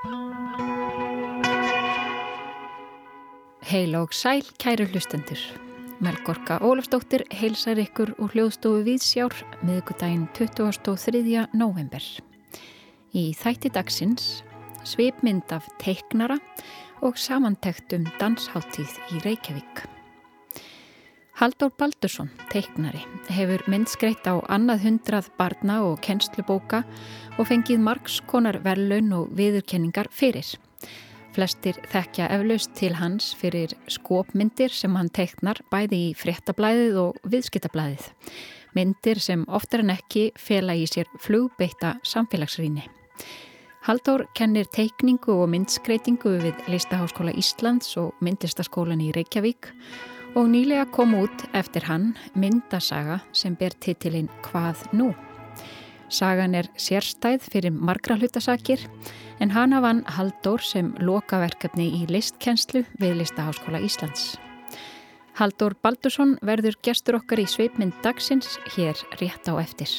Heil og sæl, kæru hlustendur. Melgorka Ólafsdóttir heilsar ykkur úr hljóðstofu Víðsjár miðugudaginn 23. november. Í þætti dagsins svipmynd af teiknara og samantekt um dansháttíð í Reykjavík. Haldur Baldursson, teiknari, hefur myndskreitt á annað hundrað barna og kennslubóka og fengið margskonar verlaun og viðurkenningar fyrir. Flestir þekkja eflaust til hans fyrir skopmyndir sem hann teiknar bæði í fréttablaðið og viðskittablaðið. Myndir sem oftar en ekki fela í sér flugbeitta samfélagsrýni. Haldur kennir teikningu og myndskreitingu við Listaháskóla Íslands og Myndlistaskólan í Reykjavík og nýlega kom út eftir hann myndasaga sem ber titilinn Hvað nú? Sagan er sérstæð fyrir margra hlutasakir en hana vann Haldur sem lokaverkefni í listkenslu við Listaháskóla Íslands. Haldur Baldursson verður gestur okkar í sveipmynd dagsins hér rétt á eftir.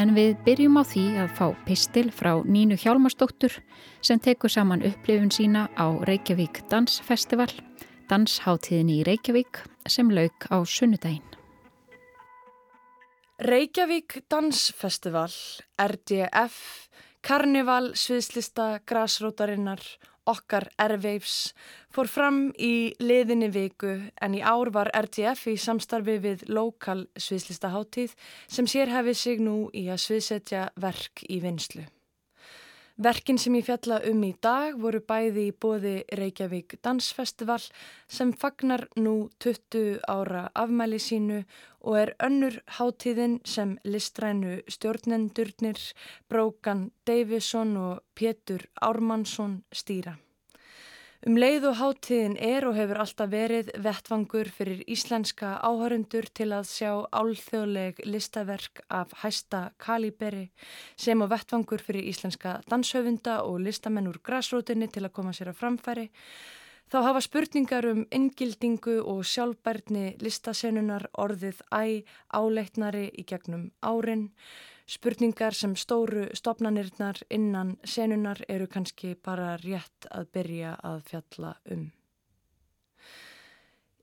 En við byrjum á því að fá pistil frá Nínu Hjálmarsdóttur sem tekur saman upplifun sína á Reykjavík Dansfestival, dansháttíðin í Reykjavík sem lauk á sunnudaginn. Reykjavík Dansfestival, RDF, Karnival, Sviðslista, Grasrótarinnar, okkar Airwaves fór fram í liðinni viku en í ár var RTF í samstarfi við lokal sviðslista háttíð sem sér hefði sig nú í að sviðsetja verk í vinslu. Verkin sem ég fjalla um í dag voru bæði í bóði Reykjavík Dansfestival sem fagnar nú 20 ára afmæli sínu og er önnur hátíðin sem listrænu stjórnendurnir Brókan Davison og Pétur Ármannsson stýra. Um leið og hátíðin er og hefur alltaf verið vettvangur fyrir íslenska áhörundur til að sjá álþjóðleg listaverk af hæsta kaliberi sem og vettvangur fyrir íslenska danshöfunda og listamenn úr græsrótinni til að koma sér að framfæri. Þá hafa spurningar um inngildingu og sjálfbærni listasennunar orðið æ áleitnari í gegnum árin. Spurningar sem stóru stopnanirnar innan senunar eru kannski bara rétt að byrja að fjalla um.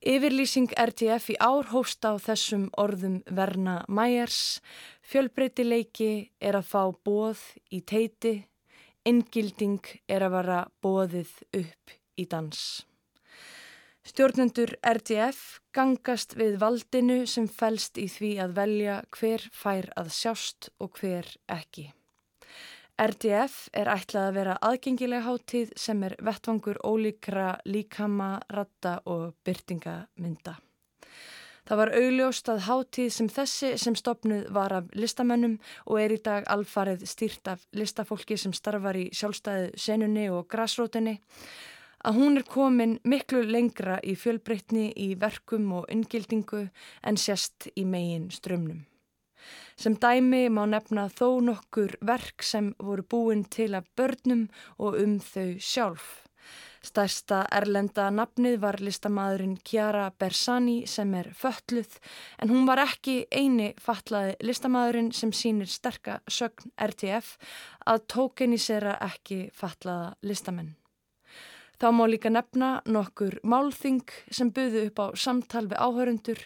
Yfirlýsing RTF í ár hósta á þessum orðum Verna Mæjers, fjölbreytileiki er að fá bóð í teiti, inngilding er að vara bóðið upp í dans. Stjórnendur RDF gangast við valdinu sem fælst í því að velja hver fær að sjást og hver ekki. RDF er ætlað að vera aðgengileg háttíð sem er vettvangur ólíkra líkama, ratta og byrtingamynda. Það var augljóst að háttíð sem þessi sem stopnuð var af listamönnum og er í dag alfarið stýrt af listafólki sem starfar í sjálfstæðu senunni og grásrótinni að hún er komin miklu lengra í fjölbreytni í verkum og inngildingu en sérst í megin strömmnum. Sem dæmi má nefna þó nokkur verk sem voru búin til af börnum og um þau sjálf. Stærsta erlenda nafnið var listamæðurinn Chiara Bersani sem er fölluð en hún var ekki eini fatlaði listamæðurinn sem sínir sterka sögn RTF að tókenisera ekki fatlaða listamenn. Þá má líka nefna nokkur málþing sem buðu upp á samtal við áhörundur,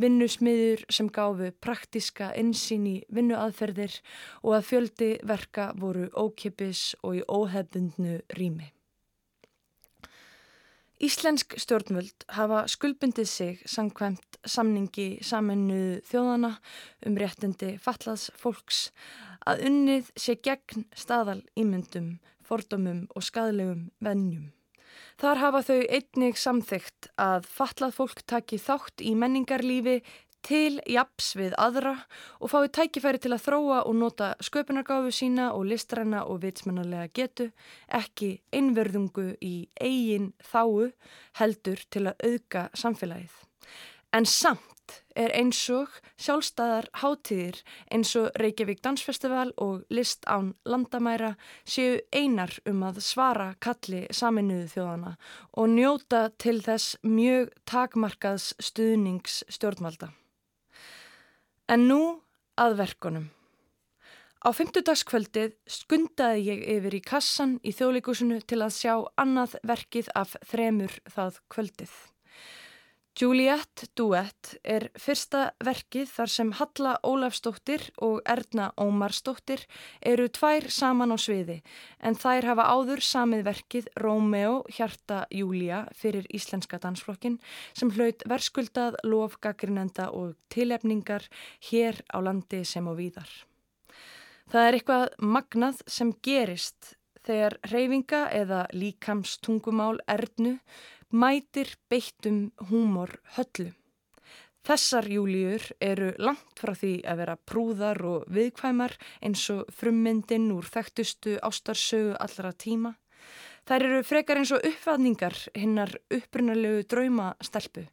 vinnusmiður sem gáfu praktiska insýn í vinnuaðferðir og að fjöldi verka voru ókipis og í óhefbundnu rými. Íslensk stjórnvöld hafa skuldbundið sig sangkvæmt samningi samennu þjóðana um réttindi fallaðs fólks að unnið sé gegn staðal ímyndum, fordómum og skadlegum vennjum. Þar hafa þau einnig samþygt að fatlað fólk taki þátt í menningarlífi til japs við aðra og fái tækifæri til að þróa og nota sköpunargáfu sína og listræna og vitsmennarlega getu, ekki einverðungu í eigin þáu heldur til að auðga samfélagið. En samt er eins og sjálfstæðar hátíðir eins og Reykjavík Dansfestival og List án landamæra séu einar um að svara kalli saminuðu þjóðana og njóta til þess mjög takmarkaðs stuðnings stjórnvalda. En nú að verkonum. Á fymtudagskvöldið skundaði ég yfir í kassan í þjóðleikusinu til að sjá annað verkið af þremur það kvöldið. Juliette Duett er fyrsta verkið þar sem Halla Ólafsdóttir og Erna Ómarsdóttir eru tvær saman á sviði en þær hafa áður samið verkið Rómeó Hjarta Júlia fyrir Íslenska dansflokkin sem hlaut verskuldað lofgagrinenda og tilefningar hér á landi sem á víðar. Það er eitthvað magnað sem gerist þegar reyfinga eða líkamstungumál erðnu mætir beittum húmor höllu. Þessar júliur eru langt frá því að vera prúðar og viðkvæmar eins og frummyndin úr þekktustu ástarsögu allra tíma. Þær eru frekar eins og uppvæðningar hinnar upprunalegu draumastelpu,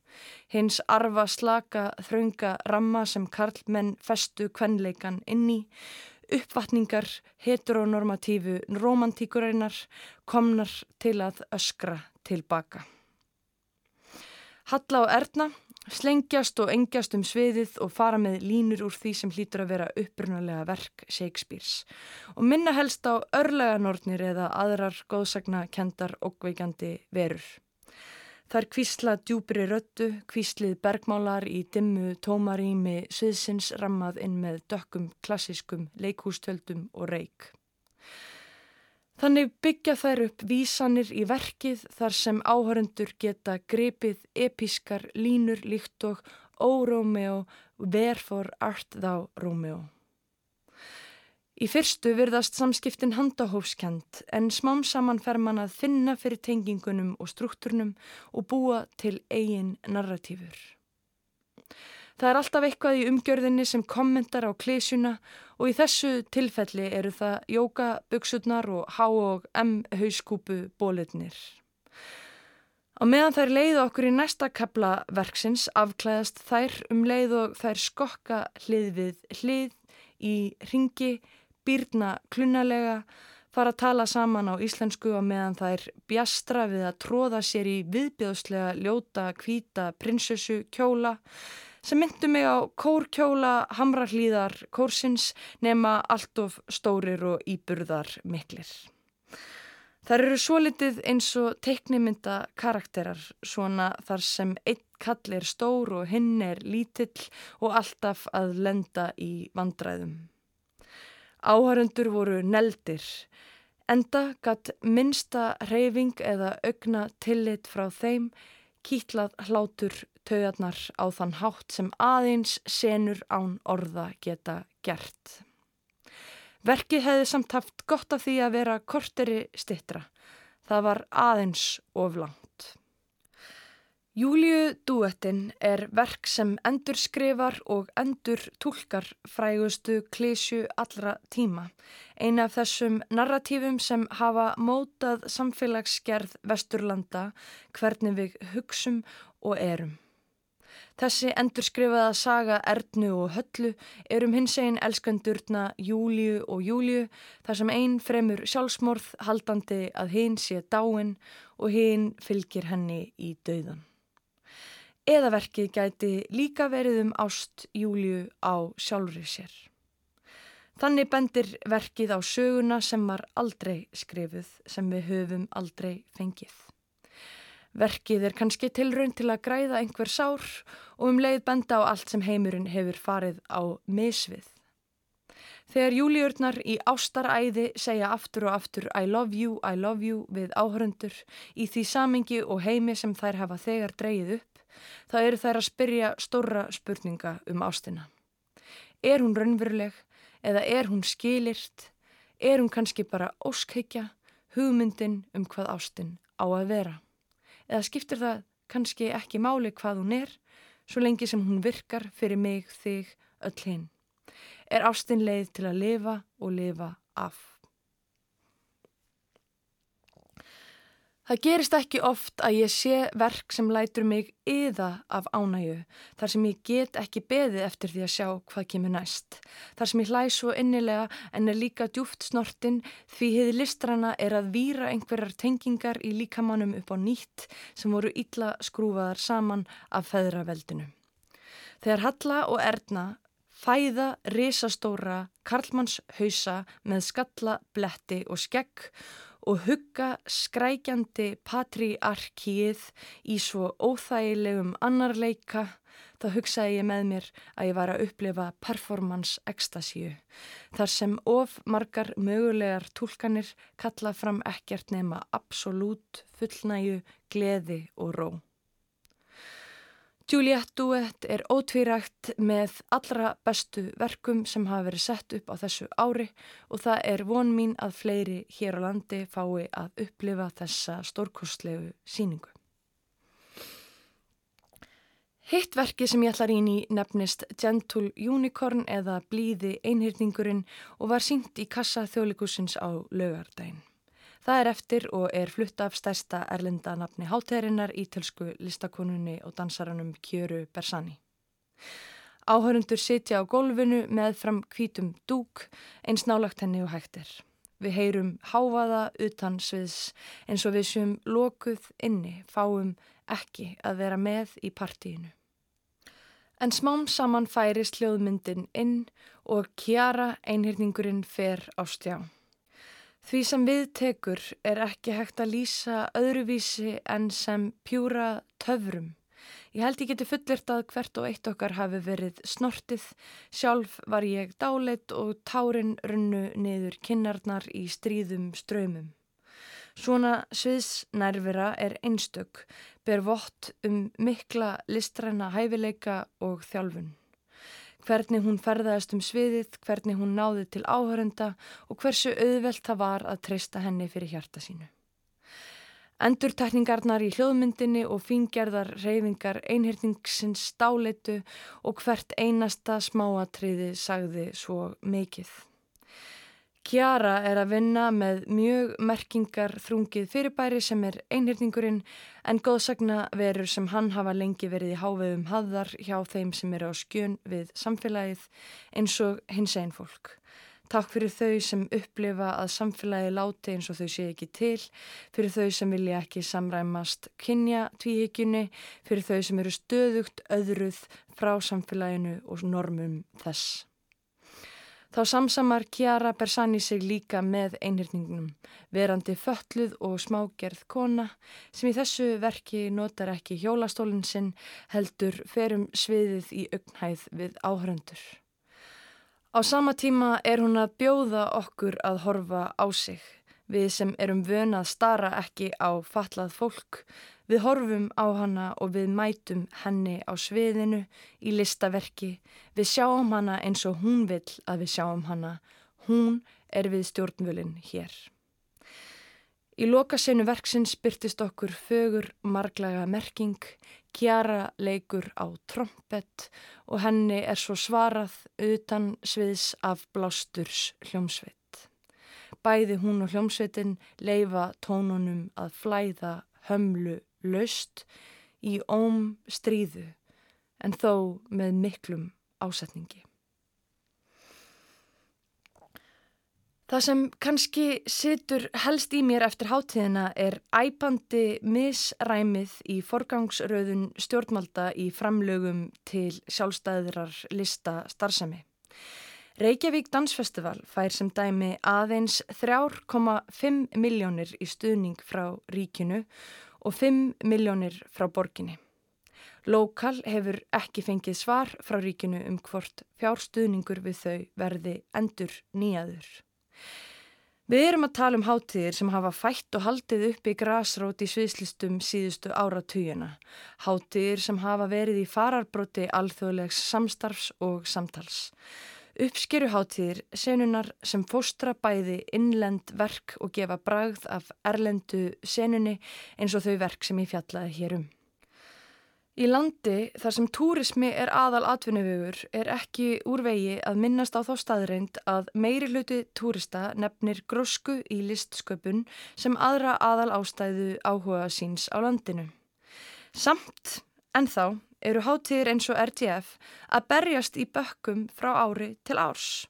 hins arfa slaka þraunga ramma sem karlmenn festu kvenleikan inn í, uppvæðningar heteronormatífu romantíkureinar komnar til að öskra tilbaka. Halla og Erna slengjast og engjast um sviðið og fara með línur úr því sem hlýtur að vera upprunalega verk Shakespeare's og minna helst á örleganornir eða aðrar góðsagna kendar og veikandi verur. Það er kvísla djúbri röttu, kvíslið bergmálar í dimmu tómarými sviðsins rammað inn með dökkum klassiskum leikhústöldum og reik. Þannig byggja þær upp vísanir í verkið þar sem áhörundur geta grepið episkar línur líkt og Ó Rómeó, Wherefore art thou Rómeó. Í fyrstu virðast samskiptin handahófskend en smám saman fer man að finna fyrir tengingunum og struktúrnum og búa til eigin narratífur. Það er alltaf eitthvað í umgjörðinni sem kommentar á klísjuna og í þessu tilfelli eru það jókaböksurnar og H og M hauskúpu bólitnir. Á meðan þær leiðu okkur í næsta kapla verksins afklæðast þær um leið og þær skokka hlið við hlið í ringi, býrna klunalega, fara að tala saman á íslensku og meðan þær bjastra við að tróða sér í viðbjóðslega ljóta, kvíta, prinsessu, kjóla sem myndu mig á kórkjóla hamrarlíðar kórsins nema allt of stórir og íburðar miklir. Það eru svo litið eins og teiknimynda karakterar svona þar sem einn kall er stór og hinn er lítill og alltaf að lenda í vandræðum. Áhörundur voru neldir, enda gatt minsta reyfing eða augna tillit frá þeim kýtlað hlátur taugarnar á þann hátt sem aðeins senur án orða geta gert. Verkið hefði samt haft gott af því að vera korteri stittra. Það var aðeins oflangt. Júliu duettin er verk sem endur skrifar og endur tólkar frægustu klísju allra tíma. Eina af þessum narratífum sem hafa mótað samfélagsgerð Vesturlanda hvernig við hugsum og erum. Þessi endurskrifaða saga Erdnu og Höllu er um hins einn elskandurna Júliu og Júliu þar sem einn fremur sjálfsmorð haldandi að hinn sé dáin og hinn fylgir henni í dauðan. Eðaverkið gæti líka verið um ást Júliu á sjálfrið sér. Þannig bendir verkið á söguna sem var aldrei skrifuð sem við höfum aldrei fengið. Verkið er kannski tilraun til að græða einhver sár og um leið benda á allt sem heimurinn hefur farið á misvið. Þegar júliurnar í ástaræði segja aftur og aftur I love you, I love you við áhörundur í því samingi og heimi sem þær hafa þegar dreyið upp, þá eru þær að spyrja stóra spurninga um ástina. Er hún raunveruleg eða er hún skilirt? Er hún kannski bara óskheikja, hugmyndin um hvað ástin á að vera? Eða skiptir það kannski ekki máli hvað hún er, svo lengi sem hún virkar fyrir mig, þig, öll hinn. Er ástinn leið til að lifa og lifa af. Það gerist ekki oft að ég sé verk sem lætur mig yða af ánægu, þar sem ég get ekki beðið eftir því að sjá hvað kemur næst. Þar sem ég hlæ svo innilega en er líka djúft snortin því hefði listrana er að výra einhverjar tengingar í líkamannum upp á nýtt sem voru illa skrúfaðar saman af feðraveldinu. Þegar Halla og Erna fæða risastóra karlmanns hausa með skalla, bletti og skegg og hugga skrækjandi patriarkíð í svo óþægilegum annarleika þá hugsaði ég með mér að ég var að upplifa performance ekstasíu þar sem of margar mögulegar tólkanir kalla fram ekkert nema absolutt fullnæju, gleði og ró. Juliette Duet er ótvírægt með allra bestu verkum sem hafa verið sett upp á þessu ári og það er von mín að fleiri hér á landi fái að upplifa þessa stórkostlegu síningu. Hittverki sem ég ætlar ín í nefnist Gentle Unicorn eða Blíði einhyrningurinn og var sínt í kassa þjóðlikusins á lögardaginn. Það er eftir og er flutt af stærsta erlenda nafni hátærinnar ítölsku listakonunni og dansaranum Kjöru Bersani. Áhörundur sitja á golfinu með fram kvítum dúk eins nálagt henni og hægtir. Við heyrum háfaða utan sviðs eins og við sem lokuð inni fáum ekki að vera með í partíinu. En smám saman færist hljóðmyndin inn og kjara einhyrningurinn fer á stjá. Því sem við tekur er ekki hægt að lýsa öðruvísi en sem pjúra töfrum. Ég held ég geti fullirt að hvert og eitt okkar hafi verið snortið. Sjálf var ég dáleitt og tárin runnu niður kinnarnar í stríðum ströymum. Svona sviðsnærfira er einstök, ber vott um mikla listræna hæfileika og þjálfun hvernig hún ferðaðist um sviðið, hvernig hún náði til áhörenda og hversu auðvelt það var að treysta henni fyrir hjarta sínu. Endurtekningarnar í hljóðmyndinni og fingerðar reyfingar einhyrningsins stáleitu og hvert einasta smáatriði sagði svo mikið. Kjara er að vinna með mjög merkingar þrungið fyrirbæri sem er einhyrningurinn en góðsagna verur sem hann hafa lengi verið í hávegum haðar hjá þeim sem eru á skjön við samfélagið eins og hins einn fólk. Takk fyrir þau sem upplifa að samfélagi láti eins og þau sé ekki til, fyrir þau sem vilja ekki samræmast kynja tvíhyggjunni, fyrir þau sem eru stöðugt öðruð frá samfélaginu og normum þess. Þá samsamar Kiara Bersani sig líka með einhjörningnum, verandi fölluð og smágerð kona sem í þessu verki notar ekki hjólastólinn sinn heldur ferum sviðið í augnhæð við áhöröndur. Á sama tíma er hún að bjóða okkur að horfa á sig, við sem erum vönað stara ekki á fatlað fólk, Við horfum á hana og við mætum henni á sviðinu í listaverki. Við sjáum hana eins og hún vill að við sjáum hana. Hún er við stjórnvölinn hér. Í lokasenu verksins byrtist okkur fögur marglaga merking, kjara leikur á trompet og henni er svo svarað utan sviðs af blásturs hljómsveit. Bæði hún og hljómsveitin leifa tónunum að flæða hömlu laust í óm stríðu en þó með miklum ásetningi. Það sem kannski situr helst í mér eftir hátíðina er æpandi misræmið í forgangsröðun stjórnmalda í framlögum til sjálfstæðirar lista starfsemi. Reykjavík Dansfestival fær sem dæmi aðeins 3,5 miljónir í stuðning frá ríkinu og 5 miljónir frá borginni. Lokal hefur ekki fengið svar frá ríkinu um hvort fjárstuðningur við þau verði endur nýjaður. Við erum að tala um hátíðir sem hafa fætt og haldið upp í grásrót í sviðslistum síðustu áratugina. Hátíðir sem hafa verið í fararbróti alþjóðlegs samstarfs og samtals. Uppskeruháttíðir senunar sem fóstra bæði innlend verk og gefa bragð af erlendu senunni eins og þau verk sem ég fjallaði hér um. Í landi þar sem túrismi er aðal atvinnuvegur er ekki úrvegi að minnast á þá staðreind að meiri hluti túrista nefnir grósku í listsköpun sem aðra aðal ástæðu áhuga síns á landinu. Samt en þá eru hátíðir eins og RTF að berjast í bökkum frá ári til árs.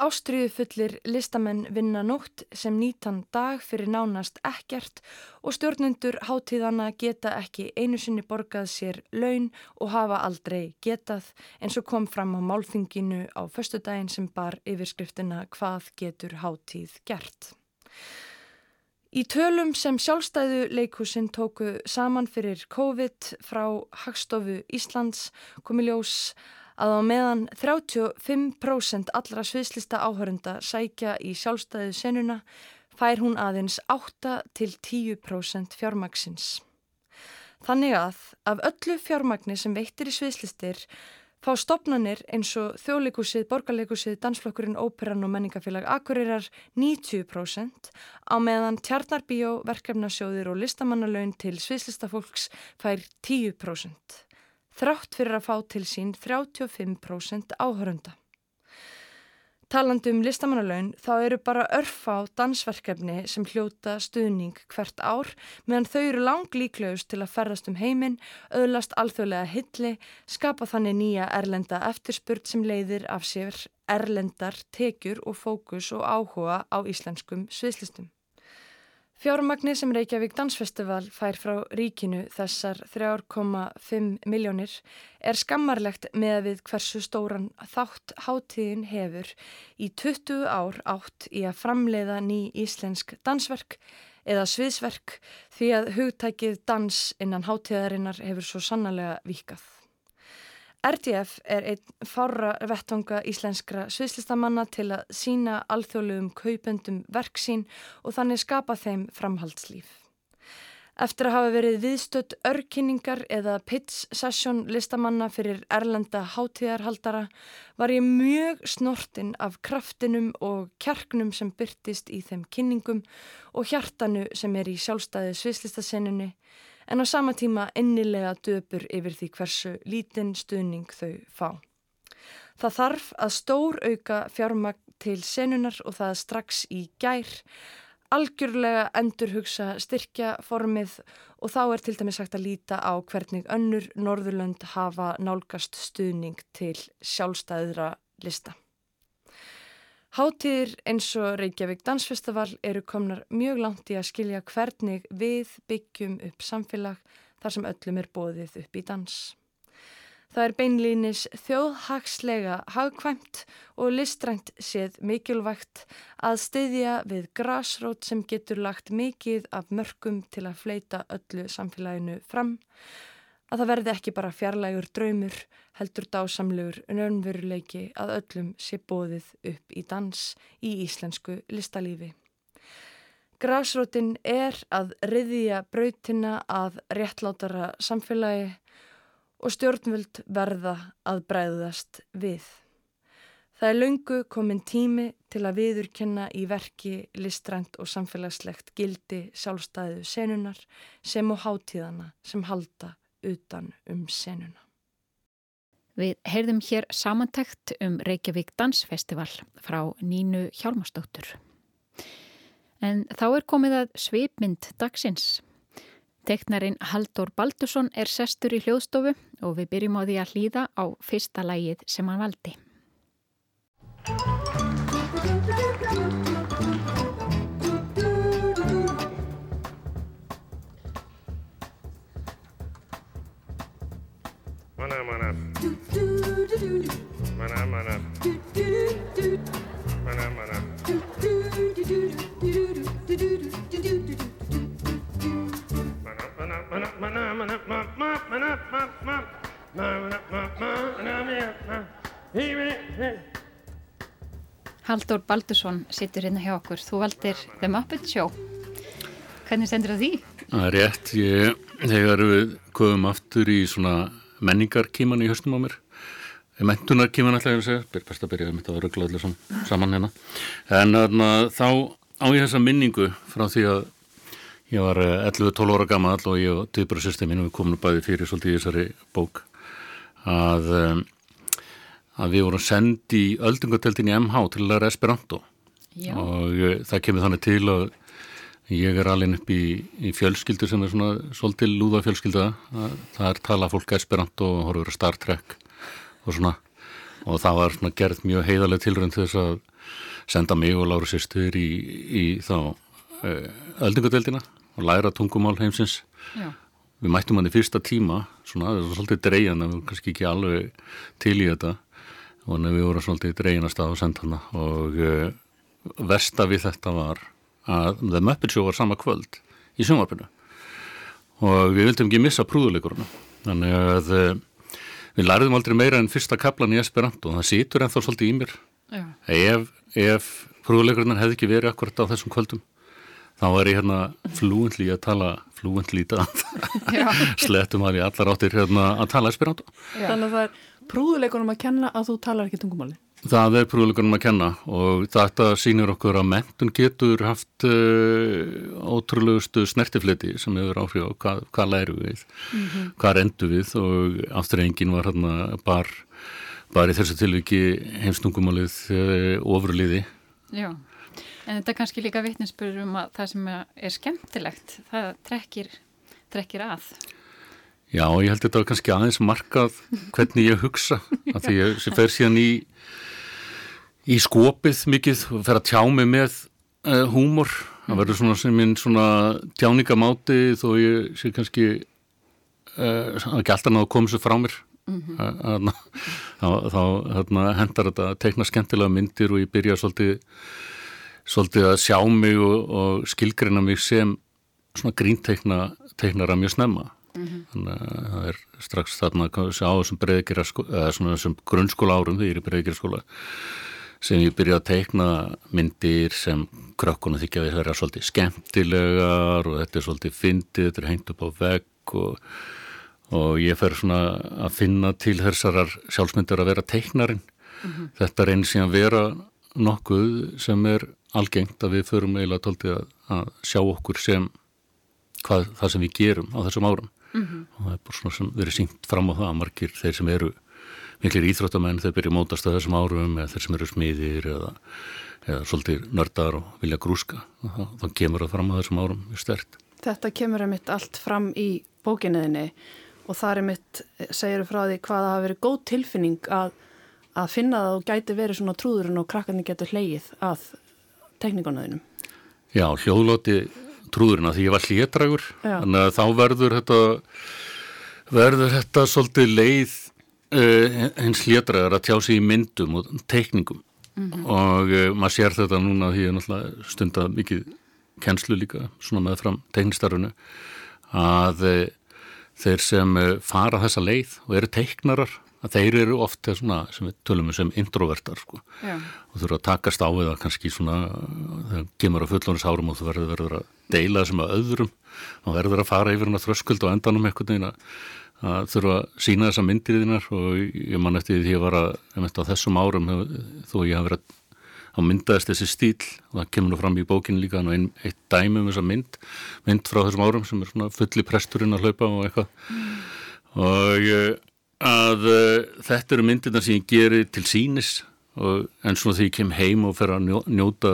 Ástriðu fullir listamenn vinna nótt sem nýtan dag fyrir nánast ekkert og stjórnendur hátíðana geta ekki einu sinni borgað sér laun og hafa aldrei getað eins og kom fram á málþinginu á föstudaginn sem bar yfirskriftina hvað getur hátíð gert. Í tölum sem sjálfstæðu leikúsin tóku saman fyrir COVID frá Hagstofu Íslands komi ljós að á meðan 35% allra sviðslista áhörunda sækja í sjálfstæðu senuna fær hún aðeins 8-10% fjármagsins. Þannig að af öllu fjármagni sem veittir í sviðslistir fá stopnanir eins og þjóðleikusið, borgarleikusið, dansflokkurinn, óperan og menningafélag akkurirar 90% á meðan tjarnarbíó, verkefnasjóðir og listamannalaun til sviðslistafólks fær 10% þrátt fyrir að fá til sín 35% áhörunda. Talandi um listamannalaun þá eru bara örf á dansverkefni sem hljóta stuðning hvert ár meðan þau eru lang líklegust til að ferðast um heiminn, öðlast alþjóðlega hilli, skapa þannig nýja erlenda eftirspurt sem leiðir af sér erlendar tekjur og fókus og áhuga á íslenskum sviðslistum. Fjármagnir sem Reykjavík Dansfestival fær frá ríkinu þessar 3,5 miljónir er skammarlegt með við hversu stóran þátt hátíðin hefur í 20 ár átt í að framleiða ný íslensk dansverk eða sviðsverk því að hugtækið dans innan hátíðarinnar hefur svo sannlega vikað. RTF er einn fára vettonga íslenskra sviðslistamanna til að sína alþjóðlegum kaupendum verksín og þannig skapa þeim framhaldslíf. Eftir að hafa verið viðstödd örkynningar eða pitch session listamanna fyrir erlenda hátíðarhaldara var ég mjög snortinn af kraftinum og kjarknum sem byrtist í þeim kynningum og hjartanu sem er í sjálfstæði sviðslistasennunni en á sama tíma innilega döpur yfir því hversu lítinn stuðning þau fá. Það þarf að stór auka fjármagn til senunar og það strax í gær, algjörlega endurhugsa styrkja formið og þá er til dæmis sagt að líta á hvernig önnur Norðurlönd hafa nálgast stuðning til sjálfstæðra lista. Háttíðir eins og Reykjavík Dansfestival eru komnar mjög langt í að skilja hvernig við byggjum upp samfélag þar sem öllum er bóðið upp í dans. Það er beinlýnis þjóðhagslega hagkvæmt og listrænt séð mikilvægt að styðja við grásrót sem getur lagt mikið af mörgum til að fleita öllu samfélaginu fram að það verði ekki bara fjarlægur draumur, heldur dásamlegur önveruleiki að öllum sé bóðið upp í dans í íslensku listalífi. Grásrótin er að riðja brautina að réttlátara samfélagi og stjórnvöld verða að breyðast við. Það er laungu komin tími til að viðurkenna í verki listrænt og samfélagslegt gildi sjálfstæðu senunar sem og hátíðana sem halda utan um senuna. Við heyrðum hér samantækt um Reykjavík Dansfestival frá Nínu Hjálmarsdóttur. En þá er komið að svipmynd dagsins. Teknarinn Haldur Baldursson er sestur í hljóðstofu og við byrjum á því að hlýða á fyrsta lægið sem hann valdi. Mana mana. Mana mana. Mana mana. Haldur Baldursson sittur hérna hjá okkur. Þú valdir The Muppet Show. Hvernig stendur það því? Það er rétt. Ég, þegar við komum aftur í svona menningarkíman í höstum á mér. Mentunarkíman ætla ég að segja. Best að byrja með þetta að ruggla allir saman hérna. En þarna, þá á ég þessa minningu frá því að ég var 11-12 eh, ára gammal og ég og Dýbrasysteminu við komum bæði fyrir svolítið í þessari bók að, að við vorum sendi í öldungateltin í MH til að læra Esperanto. Já. og eh, það kemur þannig til að Ég er alveg upp í, í fjölskyldu sem er svona svolítil lúða fjölskylda. Það er tala fólk esperant og horfur Star Trek og svona. Og það var svona gerð mjög heiðarlega tilrönd til þess að senda mig og Láru sýstur í, í þá uh, öldingadeildina og læra tungumál heimsins Já. við mættum hann í fyrsta tíma svona, það var svolítið dreijan en við vorum kannski ekki alveg til í þetta og við vorum svolítið dreijanast að senda hana og uh, versta við þetta var að The Muppet Show var sama kvöld í sjónvarpinu og við vildum ekki missa prúðuleikuruna þannig að uh, við læriðum aldrei meira en fyrsta kaplan í Esperanto og það situr ennþá svolítið í mér Já. ef, ef prúðuleikurinn hefði ekki verið akkurat á þessum kvöldum þá var ég hérna flúentli að tala flúentli í dag Já. slettum að ég allar áttir hérna að tala Esperanto Já. Þannig að það er prúðuleikunum að kenna að þú talar ekki tungumáli. Það er prúðleikunum að kenna og þetta sýnir okkur að mentun getur haft uh, ótrúlegustu snertifleti sem hefur áhrif á hvað, hvað læru við, hvað rendu við og afturrengin var hérna bar, bar í þessu tilviki heimstungumálið uh, ofurliði. Já. En þetta er kannski líka vitninsbyrður um að það sem er skemmtilegt, það trekkir, trekkir að. Já, ég held þetta var kannski aðeins markað hvernig ég hugsa, að því ég fer síðan í, í skopið mikið og fer að tjá mig með uh, húmor. Það verður svona sem minn svona tjáningamáti þó ég sé kannski uh, ekki alltaf náðu að koma sér frá mér. Mm þá þá hérna, hendar þetta að teikna skemmtilega myndir og ég byrja svolítið, svolítið að sjá mig og, og skilgreina mig sem svona grínteikna teiknara mjög snemma þannig að það er strax þarna að sjá þessum breyðgjara eða svona þessum grunnskóla árum þegar ég er í breyðgjara skóla sem ég byrja að teikna myndir sem krökkunum þykja við vera svolítið skemmtilegar og þetta er svolítið fyndið, þetta er hengt upp á vegg og, og ég fer svona að finna til þessarar sjálfsmyndir að vera teiknarin þetta er einn síðan vera nokkuð sem er algengt að við förum eiginlega tóltið að, að sjá okkur sem hvað, það sem við gerum á þessum árum og það er bara svona sem verið syngt fram á það að margir þeir sem eru miklir íþróttamenn þeir byrja að mótast á þessum árum eða þeir sem eru smiðir eða, eða svolítið nördar og vilja grúska og þá, þá kemur það fram á þessum árum mjög stert. Þetta kemur einmitt allt fram í bókinniðinni og það er einmitt, segir frá því hvað það hafi verið góð tilfinning að, að finna það og gæti verið svona trúðurinn og krakkarnir getur hleyið að tekníkonuðinum. Já, hljóðlóti trúðurinn að því ég var hlétrægur þannig að þá verður þetta verður þetta svolítið leið uh, hins hlétrægar að tjá sig í myndum og teikningum. Og uh, maður sér þetta núna því ég náttúrulega stundað mikið kennslu líka svona með fram teiknistarfinu að uh, þeir sem fara þessa leið og eru teiknarar að þeir eru oft svona sem við tölum um sem introvertar sko. Já. og þurfa að takast á það kannski svona þegar kemur á fullónis árum og þú verður, verður að deila þessum að öðrum og verður að fara yfir hana þröskuld og endanum einhvern veginn að, þurfa að sína þessa myndir þínar og ég man eftir því að ég var að, að þessum árum þó ég hafa verið að myndaðist þessi stíl og það kemur nú fram í bókinu líka og ein, eitt dæmi um þessa mynd mynd frá þessum árum sem er svona fulli presturinn að hlaupa og eitthvað. Og eh, að uh, þetta eru myndirna sem ég geri til sínis og, en svona þegar ég kem heim og fer að njó, njóta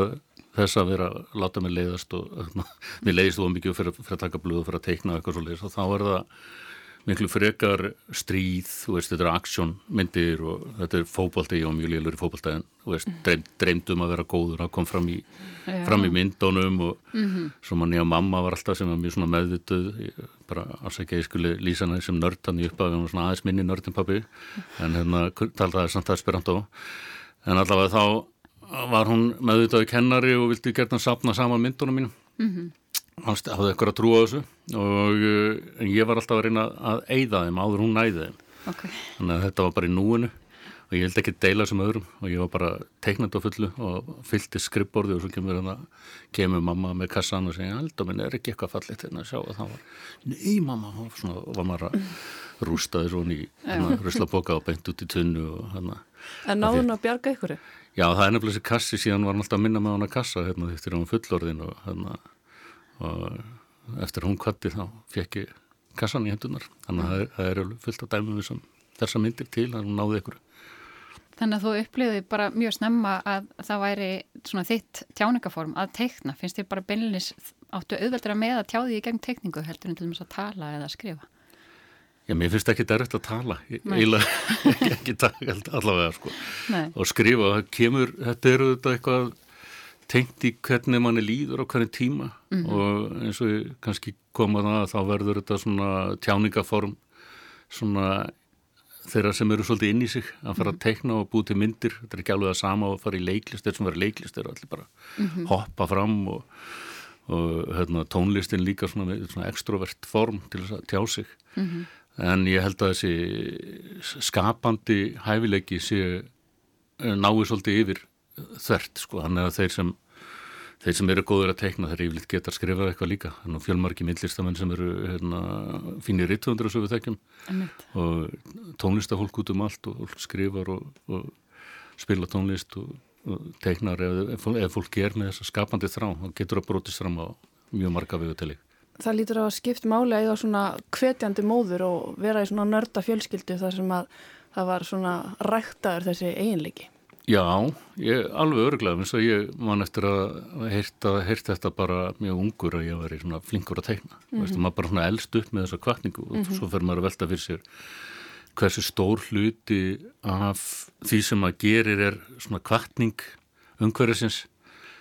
þess að vera að láta mig leiðast og mér leiðist þú mikið fyrir, fyrir að taka blöð og fyrir að teikna eitthvað svo leiðist og þá er það miklu frekar stríð, þú veist, þetta er aksjónmyndir og þetta er fókbalti og mjög lélur í fókbalti en þú veist, dreym, dreymdum að vera góður, það kom fram í, fram í myndunum og mm -hmm. svo mann ég og mamma var alltaf sem var mjög svona meðvituð, ég, bara afsækja ég skulle lýsa hana sem nörd hann í upphafi og svona aðeins minni nördin pappi en hérna talaði samt að spyrja á en allavega þá var hún meðvitaði kennari og vildi gerna sapna saman myndunum mínum. Mm -hmm hann hafði eitthvað að trúa þessu? Og uh, ég var alltaf að reyna að eyða þeim áður hún næði þeim. Okay. þannig að þetta var bara í núinu. Og ég held ekki deila sem öðrum. Og ég var bara teiknandi á fullu og fylgti skrippborði og svo kemur, hana, kemur mamma með kassan og segja aldar minn er ekki eitthvað fallit hérna að sjá að það var? Nei mamma, og svona var maður að rústa þessu hún í ruslaboka og beint út í tunnu og hana En náðu hún að bjarga ykkur? Já, það er nefnilega þessi kassi síðan var hann alltaf að minna með hann að kassa hérna því þegar hann fullorðin og hérna og eftir hún kvatti þá fekk ég kassan í hendunar þannig að það er, fullt af dæmum sem þessa myndir til að hún náði ykkur. Þannig að þú upplýði bara mjög snemma að það væri svona þitt tjáningaform að teikna, finnst þér bara beinlinis áttu auðveldur að með að tjáði í gegn teikningu heldur en til þess að tala eða að skrifa? Já, mér finnst ekki derriðt að tala eiginlega ekki taka allavega sko. Nei. og skrifa, kemur þetta eru þetta eitthvað tengt í hvernig manni líður á hvernig tíma mm -hmm. og eins og ég kannski koma það þá verður þetta svona tjáningaform svona þeirra sem eru svolítið inn í sig að fara að teikna og búið til myndir þetta er ekki alveg að sama að fara í leiklist þeir sem verður leiklist er allir bara mm -hmm. hoppa fram og, og hérna, tónlistin líka svona, svona extrovert form til þess að tjá sig mm -hmm. en ég held að þessi skapandi hæfileiki sé náðu svolítið yfir þvert sko, hann er að þeir sem þeir sem eru góður að teikna þeir yfirleitt geta að skrifa eitthvað líka. Þannig að fjölmarki millistamenn sem eru hérna, fínir rittvöndur og svo við þekkjum. Og tónlistafólk út um allt og skrifar og, og spila tónlist og, og teiknar ef, ef, fólk er með þess að skapandi þrá þá getur það brotist fram á mjög marga við til Það lítur að skipt máli eða svona hvetjandi móður og vera í svona nörda fjölskyldu þar sem að það var svona ræktaður þessi eiginleiki Já, ég alveg örglega eins og ég man eftir að heyrta, heyrta þetta bara mjög ungur að ég veri svona flinkur að teikna mm -hmm. Veistu, maður bara svona eldst upp með þessa kvartningu og mm -hmm. svo fer maður að velta fyrir sér hversu stór hluti af því sem maður gerir er svona kvartning umhverjusins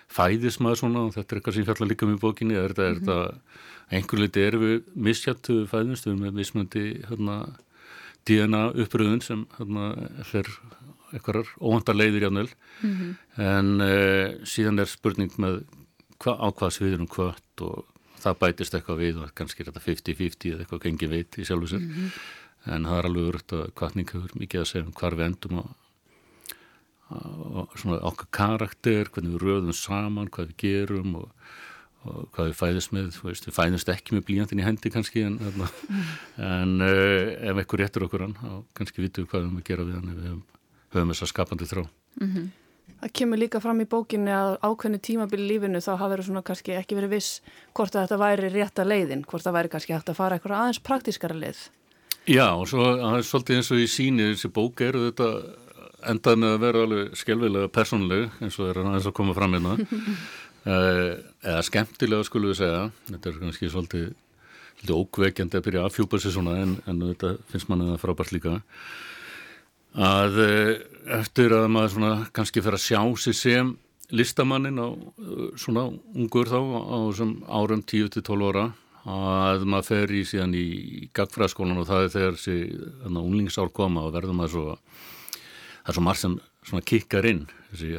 fæðis maður svona og þetta er eitthvað sem ég fjallar líka mjög bókinni er þetta, mm -hmm. þetta einhver liti er við misjættu við með mismöndi hérna, DNA uppröðun sem hérna, fer eitthvaðar óhandar leiðir jánvel mm -hmm. en uh, síðan er spurning með hva, á hvað sviðurum hvort og það bætist eitthvað við og kannski er þetta 50-50 eða eitthvað gengið veit í sjálfu sér mm -hmm. en það er alveg verið að kvartning hefur mikið að segja um hvar við endum og, og svona okkar karakter, hvernig við röðum saman, hvað við gerum og, og hvað við fæðist með, veist, við fæðist ekki með blíjandin í hendi kannski en, mm. en uh, ef ekkur réttur okkur hann, þá kannski vitum við hvað við höfum að gera við hann ef við höfum höfum þess að skapandi þrá. Mm -hmm. Það kemur líka fram í bókinni að ákveðinu tímabili lífinu þá hafa verið svona kannski ekki verið viss hvort að þetta væri rétta leiðin, hvort það væri kannski hægt að fara eitthvað aðeins praktískara leið. Já og svo það er svolítið eins og í síni þessi bók eru þetta endað með að vera alveg skjálfilega personleg eins og er aðeins að koma fram hérna eh, eða skemmtilega skulum við segja, þetta er kannski svolítið, ókveikjandi að byrja að fjúpa sér svona en, en þetta finnst manni það frábært líka að eh, eftir að maður svona kannski fer að sjá sig sem listamannin á eh, svona ungur þá á þessum árum 10-12 ára að maður fer í síðan í gagfræðskólan og það er þegar þessi unglingsár koma og verður maður svo það er svo margt sem svona kikkar inn þessi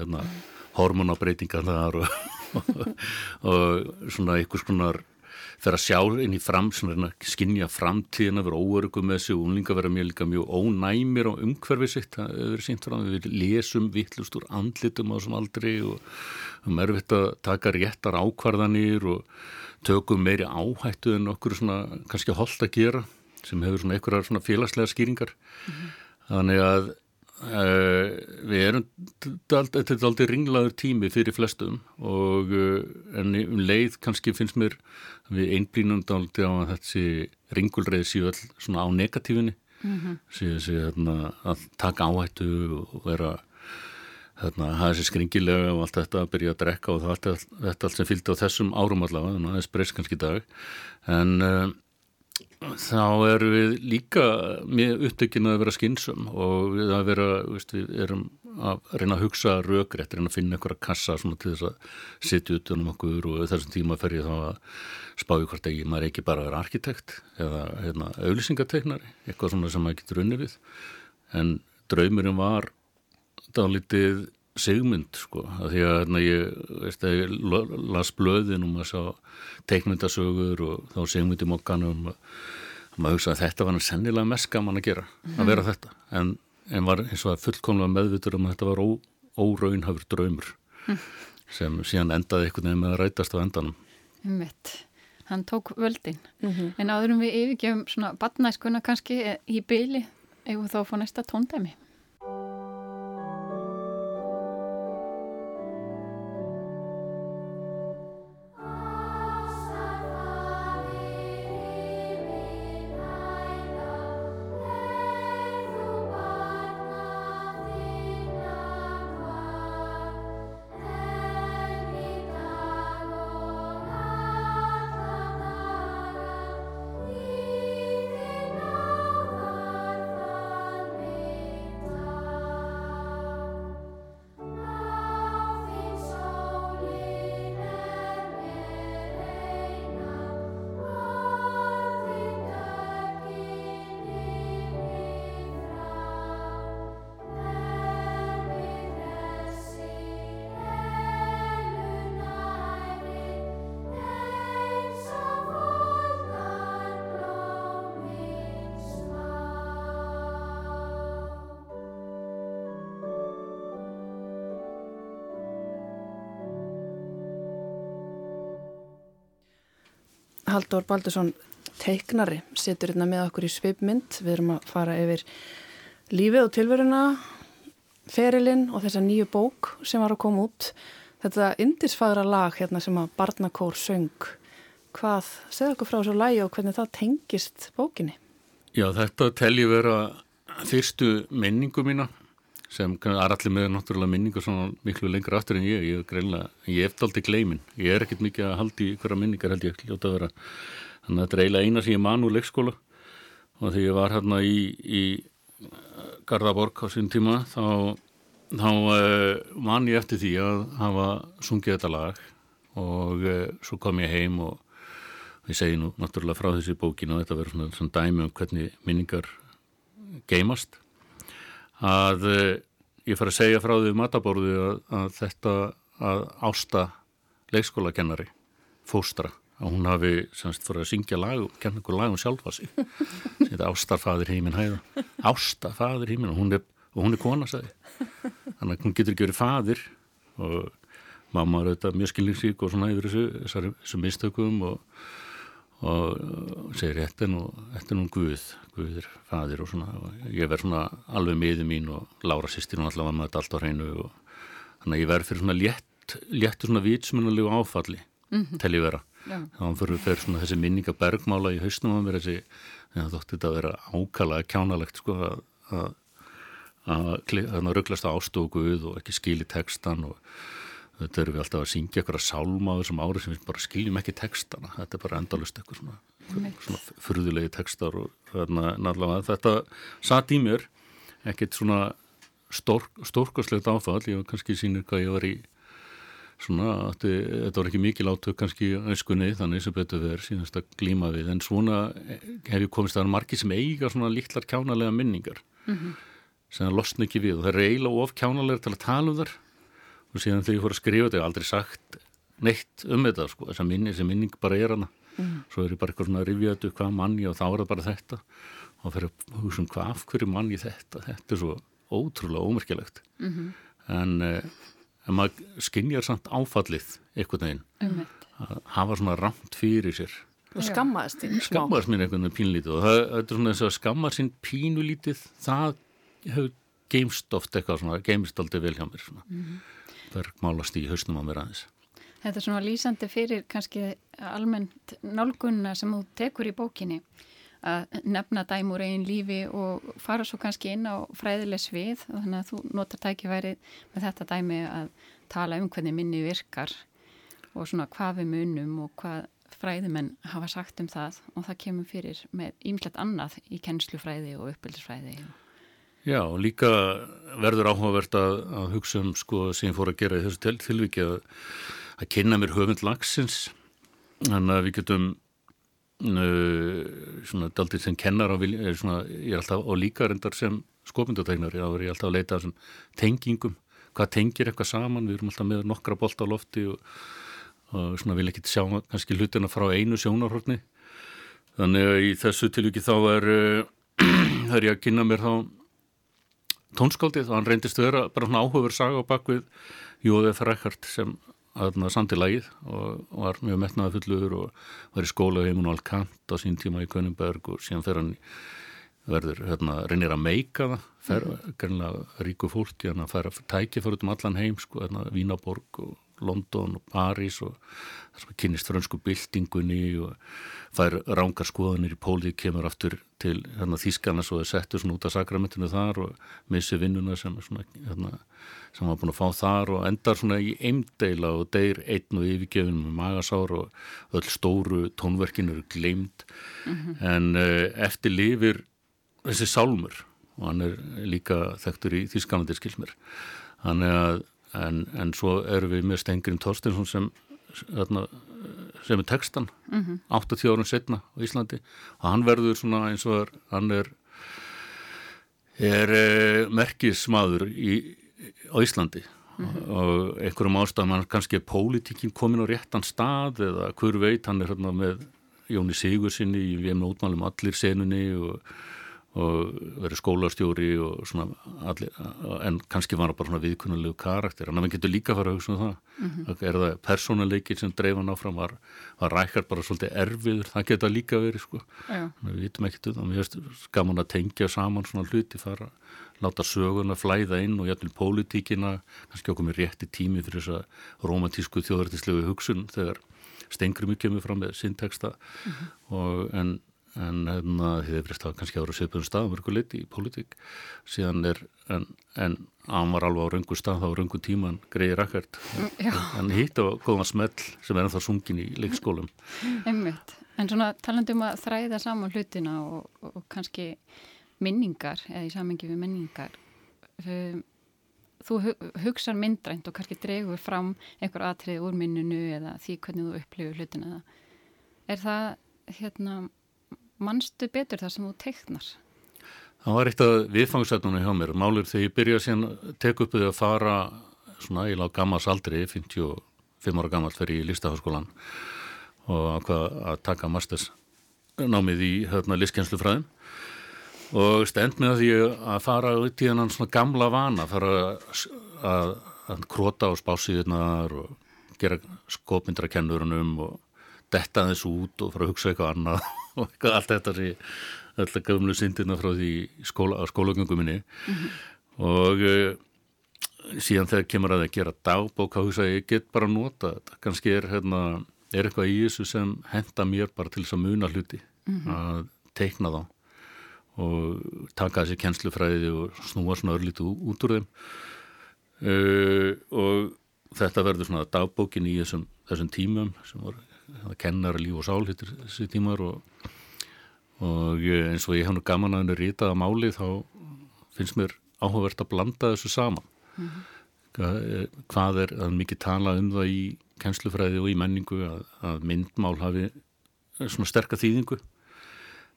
hormonabreitingar þar og, og svona einhvers konar þegar að sjá inn í fram, svona skinnja framtíðin að vera óörgum með þessu og unlinga vera mjög líka mjög ónæmir á umhverfið sitt, það verið sínt fram við lesum vittlust úr andlitum á þessum aldri og um erfitt að taka réttar ákvarðanir og tökum meiri áhættu en okkur svona kannski holdt að gera sem hefur svona einhverjar svona félagslega skýringar mm -hmm. þannig að Uh, við erum þetta er aldrei ringlaður tími fyrir flestum og uh, en um leið kannski finnst mér við einblínum aldrei á að þessi ringulreið séu all svona á negatífinni mm -hmm. séu hérna, að taka áhættu og vera hérna, hafa þessi skringilega og allt þetta að byrja að drekka og það, allt, þetta allt sem fylgdi á þessum árum allavega, þannig að það er spreyst kannski dag en uh, þá erum við líka með upptökinu að vera skinsum og við vera, veist, við erum að reyna að hugsa rökrétt, reyna að finna einhverja kassa til þess að sitja út um okkur og þessum tíma fer ég þá að spáði hvort ekki, maður er ekki bara að vera arkitekt eða hérna, auðlýsingateiknari eitthvað svona sem maður getur unni við. En draumurinn var dálítið segmynd sko, að því að hérna, ég, veist, ég las blöðin og maður sá teikmyndasögur og þá segmynd í mokkanum og maður hugsaði að þetta var sennilega mest gaman að gera, að vera þetta. En, en var eins og að fullkomlega meðvitur um að þetta var ó, óraunhafur draumur mm. sem síðan endaði einhvern veginn með að rætast á endanum. Mitt, hann tók völdin. Mm -hmm. en áðurum við yfirgefum svona batnæskuna kannski í byli þú þá fór næsta tóndæmi Haldur Baldursson teiknari setur hérna með okkur í svipmynd. Við erum að fara yfir lífið og tilveruna, ferilinn og þessa nýju bók sem var að koma út. Þetta indisfæðra lag hérna sem að Barnakór söng. Hvað, segð okkur frá þessu lagi og hvernig það tengist bókinni? Já, þetta telji vera fyrstu minningu mína sem er allir með náttúrulega minningu svona miklu lengur aftur en ég, ég er greinlega, ég eftir aldrei gleimin, ég er ekkert mikið að haldi hverja minningar held ég hljóta að vera. Þannig að þetta er eiginlega eina sem ég man úr leikskóla. Og þegar ég var hérna í, í Garðaborg á sín tíma þá, þá uh, man ég eftir því að hafa sungið þetta lag. Og uh, svo kom ég heim og ég segi nú náttúrulega frá þessi bókinu og þetta verður svona, svona dæmi um hvernig minningar geimast að uh, ég fara að segja frá því um mataborðu að, að þetta að ásta leikskólakennari fóstra að hún hafi semst fyrir að syngja lag og kenna einhver lag um sjálfa sig. Þetta ástarfadir heiminn hæða ástafadir heiminn og hún er, og hún er kona sagði þannig að hún getur ekki verið fadir og mamma er auðvitað mjög skilningssík og svona yfir þessu þessu mistökum og, og, segir þetta er nú, þetta er nú Guð Guð er fadir og svona. Og ég verð svona alveg miður mín og Lára sýstir hún alltaf var með þetta allt á hreinu og þannig að ég verð fyrir svona létt léttu svona vitsmunulegu áfalli mm -hmm. til ég vera. Þá fyrir, fyrir svona þessi minninga bergmála í hausnum að vera þessi það þótti þetta að vera ákala kjánalegt sko að að, að rugglast ástókuð og ekki skili textan og þetta eru við alltaf að syngja eitthvað sálma á þessum ári sem við bara skiljum ekki textana. Þetta er bara endalust eitthvað svona, svona fyrðulegi textar og náttúrulega þetta satt í mér ekkert svona stór, stórkoslegt áfall, ég var kannski sínir hvað ég var í svona, þetta var ekki mikil átök kannski öskunni þannig sem betur verið síðanst að glíma við. En svona hef ég komist að margi sem eiga svona líklar kjánalega minningar mm -hmm. sem það losna ekki við. Og það er eiginlega of kjánalega til að tala um þar og síðan þegar ég fór að skrifa þetta ég hef aldrei sagt neitt um þetta sko, þess að minni, þessi minning bara er hana. Mm. Svo er ég bara eitthvað svona að rifja þetta hvað mann ég og þá er það bara þetta. Og fyrir að hugsa um hvað af hverju mann ég þetta? Þetta er svo ótrúlega ómerkilegt. Mm -hmm. en eh, en maður skinnjar samt áfallið einhvern veginn. Um að hafa svona ramt fyrir sér. Og skammaðist þín skammaðist mér einhvern veginn pínulítið. Og það er svona þess að skammað sín pínulítið það hefur geimst oft eitthvað svona geimst aldrei vel hjá mér svona verkmálast í hausnum á mér aðeins. Þetta er svona lýsandi fyrir kannski almennt nálgunna sem þú tekur í bókinni. Að nefna dæmur einn lífi og fara svo kannski inn á fræðileg svið og þannig að þú notar tækifærið með þetta dæmi að tala um hvernig minni virkar og svona hvað við munum og hvað fræðimenn hafa sagt um það. Og það kemur fyrir með ýmslegt annað í kennslufræði og uppbyldisfræði. Já, líka verður áhugavert að, að hugsa um sko sem ég fór að gera í þessu tilviki að, að kynna mér höfund lagsins. Þannig að við getum svona daldir sem kennar á vilja, svona, ég er alltaf á líka reyndar sem skopindategnari, þá er ég alltaf að leita þessum tengingum, hvað tengir eitthvað saman, við erum alltaf með nokkra bolt á lofti og, og svona vil ekki sjá kannski hlutina frá einu sjónarhortni þannig að í þessu tilviki þá er það er ég að kynna mér þá tónskáldið og hann reyndist vera bara svona áhugaverð saga á bakvið Jóðið Frækart sem aðna samtilegið og var mjög metnaða fullur og var í skóla heimun og Alkant á sín tíma í Könumberg og síðan fer hann verður, hérna, reynir að meika það fer, mm. greinlega ríku fólki hann að færa tækja fyrir um allan heim sko, hérna, Vínaborg og London og París og þar sem kynist fransku byltingunni og fær rángar skoðanir í pólík kemur aftur til hérna, Þískarnas og er settur svona út af sakramentinu þar og missi vinnuna sem, svona, hérna, sem var búin að fá þar og endar svona í eimdeila og deyr einn og yfirgefin með magasár og öll stóru tónverkin eru gleimt mm -hmm. en uh, eftir lifir þessi sálmur og hann er líka þekktur í Þískanlandir skilmir hann er að en, en svo erum við með Stengrin Torstinsson sem, sem er textan mm -hmm. 80 árun setna á Íslandi og hann verður svona eins og er, hann er er e, merkismadur í, á Íslandi mm -hmm. og einhverjum ástæðum hann kannski er pólitíkinn komin á réttan stað eða hver veit hann er hérna með Jóni Sigursinni í við erum útmálum allir senunni og og verið skólastjóri og svona allir, en kannski var það bara svona viðkunnulegu karakter en það getur líka að fara að hugsa um það mm -hmm. er það persónuleikir sem dreifan áfram var, var rækkar bara svolítið erfiður það geta líka verið sko Já. við vitum ekkert um það, við erum gaman að tengja saman svona hluti, fara láta söguna flæða inn og jættil pólitíkina, kannski okkur með rétti tími fyrir þessa romantísku þjóðartislegu hugsun þegar stengrum kemur fram með synteksta mm -hmm. en en hérna, þið hefur eftir að kannski ára söpum stað liti í politík síðan er, en, en hann var alveg á raungu stað á raungu tíman greiði rakkart en hitt á góðan smell sem er ennþá sungin í leikskólum. Einmitt. En svona talandum að þræða saman hlutina og, og kannski minningar, eða í samengi við minningar um, þú hugsan myndrænt og kannski dregur fram einhver atrið úr minnunu eða því hvernig þú upplifur hlutina. Er það hérna mannstu betur það sem þú teiknar? Það var eitt af viðfangsætnunum hjá mér. Málur þegar ég byrjaði að teka upp því að fara svona í lág gammals aldri, 55 ára gammalt fyrir í Lýstafaskólan og að taka masters námið í hérna listkjænslufræðum og stend með því að fara út í hennan svona gamla vana, fara að, að, krota á spásiðunar og gera skopmyndra kennurunum og detta þessu út og fara að hugsa eitthvað annað og eitthvað allt þetta sé alltaf gömlu syndina frá því skóla, skólagöngum minni mm -hmm. og uh, síðan þegar kemur að það gera dagbók þá hugsa ég get bara að nota þetta kannski er, hérna, er eitthvað í þessu sem henda mér bara til þess að muna hluti mm -hmm. að teikna þá og taka þessi kjenslufræði og snúa svona örlítu út úr þeim uh, og þetta verður svona dagbókin í þessum, þessum tímum sem voru kennar líf og sál hittir þessi tímar og, og eins og ég hef nú gaman að henni rítað að máli þá finnst mér áhugavert að blanda þessu saman. Mm -hmm. hvað er að mikið tala um það í kennslufræði og í menningu að, að myndmál hafi svona sterka þýðingu.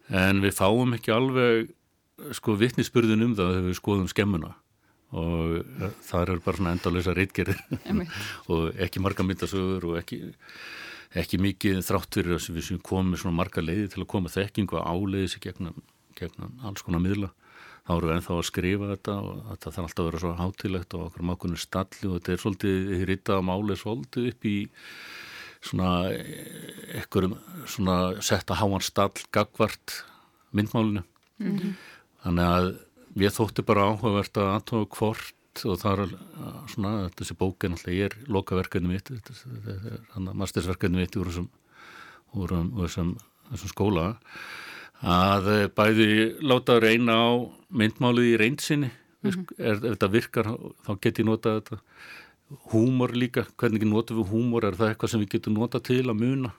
En við fáum ekki alveg sko vittnisspurðin um það þegar við skoðum skemmuna. Og það er bara svona endalösa reitgerir og ekki marga myndasögur og ekki ekki mikið þrátt fyrir að við komum svona marga leiði til að koma þekkingu og áleiði sér gegnum, gegnum alls konar miðla þá eru við ennþá að skrifa þetta og þetta þarf alltaf að vera svo hátilegt og okkur mákunni stalli og þetta er svolítið hittað á máli svolítið upp í svona ekkurum svona setta háan stall gagvart myndmálinu mm -hmm. þannig að við þóttum bara áhugavert að aðtóða hvort og það er svona, þessi bók er náttúrulega, ég er lokaverkefni mitt, þetta er hann að mastersverkefni mitt úr þessum, úr þessum, þessum skóla að bæði láta reyna á myndmálið í reynsinni mm -hmm. ef þetta virkar þá get ég notað þetta. Húmor líka, hvernig notum við húmor er það eitthvað sem við getum notað til að muna?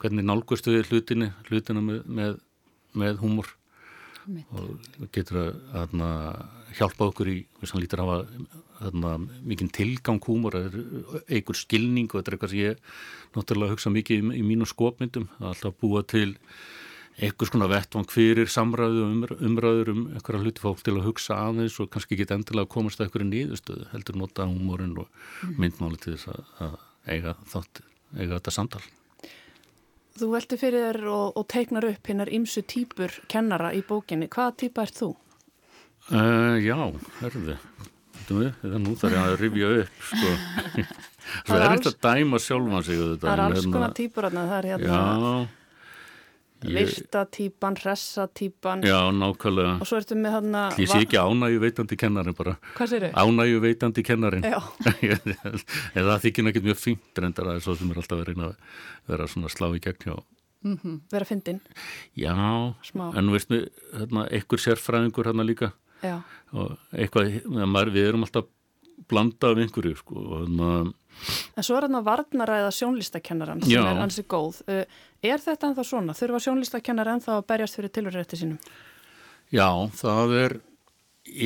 Hvernig nálgustu við hlutinni hlutina með, með, með húmor? Og getur að, að hjálpa okkur í þess að lítur að hafa mikið tilgang húmor eigur skilning og þetta er eitthvað sem ég náttúrulega hugsa mikið í, í mínu skopmyndum að alltaf búa til einhvers konar vettvang fyrir samræðu og umr umræður um einhverja hluti fólk til að hugsa aðeins og kannski ekki endilega komast að einhverju nýðustöðu heldur nota húmorinn og mm. myndmáli til þess að, að eiga þátt, eiga þetta samtal Þú velti fyrir þér og, og teiknar upp hinnar ymsu týpur kennara í bókinni. Hvaða týpa ert þú? Uh, já, herði. Það er nú þar að rifja upp, sko. Það er ekkert að dæma sjálfan sig. Það er alls konar týpur að það er hérna. Já. Viltatýpan, hressatýpan Já, nákvæmlega Og svo ertu með þarna Ég sé ekki ánægju veitandi kennarin bara Hvað sér þau? Ánægju veitandi kennarin Já Eða það þykir nákvæmlega mjög reyndar að það er svo sem er alltaf verið að vera svona slá í gegn hjá mm -hmm. Vera fyndin Já, Smá. en veist við hérna, einhver sérfræðingur hérna líka Já Og eitthvað, við erum alltaf blanda af einhverju sko og hérna En svo er þarna varnaræða sjónlistakennaran sem Já. er ansi góð. Uh, er þetta ennþá svona? Þurfa sjónlistakennar ennþá að berjast fyrir tilvægrætti sínum? Já, það er,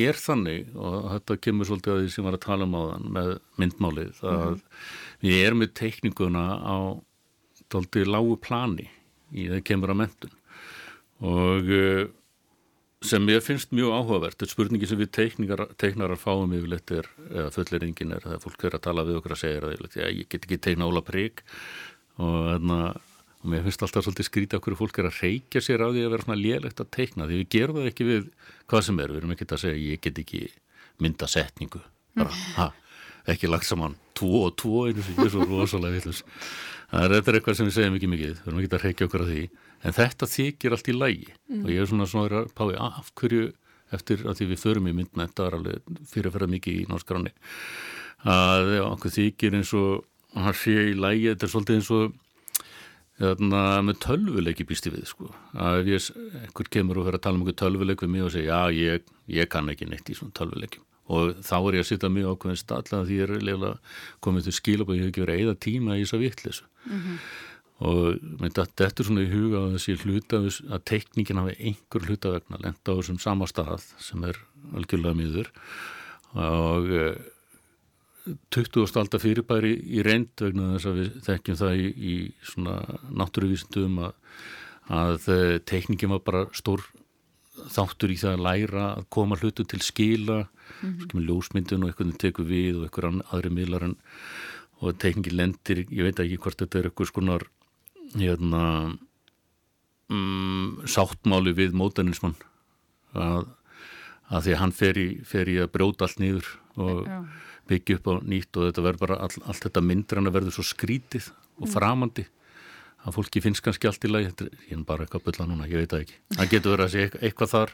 er þannig og þetta kemur svolítið að því sem var að tala um á þann með myndmálið. Það mm -hmm. við erum með teikninguna á tóltið lágu plani í það kemur á mentun og uh, sem ég finnst mjög áhugavert þetta er spurningi sem við teiknarar fáum yfirleitt er, eða fulleringin er er fólk fyrir að tala við okkur að segja að ég get ekki teikna Óla Prík og, hérna, og mér finnst alltaf svolítið skrítið okkur fólk er að reykja sér á því að vera svona lélegt að teikna því við gerum það ekki við hvað sem er, við erum ekki að segja ég get ekki mynda setningu. Bara, ha, ekki lagt saman tvo og tvo einu er það er, er eitthvað sem við segjum ekki mikið við erum ekki að reykja okkur að því en þetta þykir allt í lægi mm. og ég er svona svona að pái af hverju eftir að því við förum í myndna þetta var alveg fyrirferða mikið í náskráni að okkur þykir eins og hann sé í lægi, þetta er svolítið eins og þarna, með tölvuleiki býst ég við sko. að ef einhver kemur og fyrir að tala um einhver tölvuleik við mig og segja já ég, ég kann ekki neitt í svona tölvuleikim og þá er ég að sitja mjög ákveðin stalla því ég er leila komið til skil og ég hef ekki verið eða tíma í þess að vittlis mm -hmm. Og þetta er svona í huga að þessi hluta að tekníkin hafi einhver hlutavegna lenda á þessum sama stað sem er algjörlega miður og 20. aldar fyrirbæri í reynd vegna þess að við þekkjum það í, í svona náttúruvísindum að, að eh, tekníkjum var bara stór þáttur í það að læra að koma hlutu til skila mm -hmm. ljósmyndun og eitthvað tekur við og eitthvað aðri miðlar en, og tekníki lendir, ég veit ekki hvort þetta er eitthvað skonar hérna mm, sáttmáli við mótanismann að, að því að hann fer í, fer í að brjóta allt nýður og Já. byggja upp á nýtt og þetta verður bara all, allt þetta myndrann að verður svo skrítið og mm. Að fólki finnst kannski allt í lagi þetta er, ég er bara eitthvað bylla núna, ég veit það ekki. Það getur verið að sé eitthvað, þar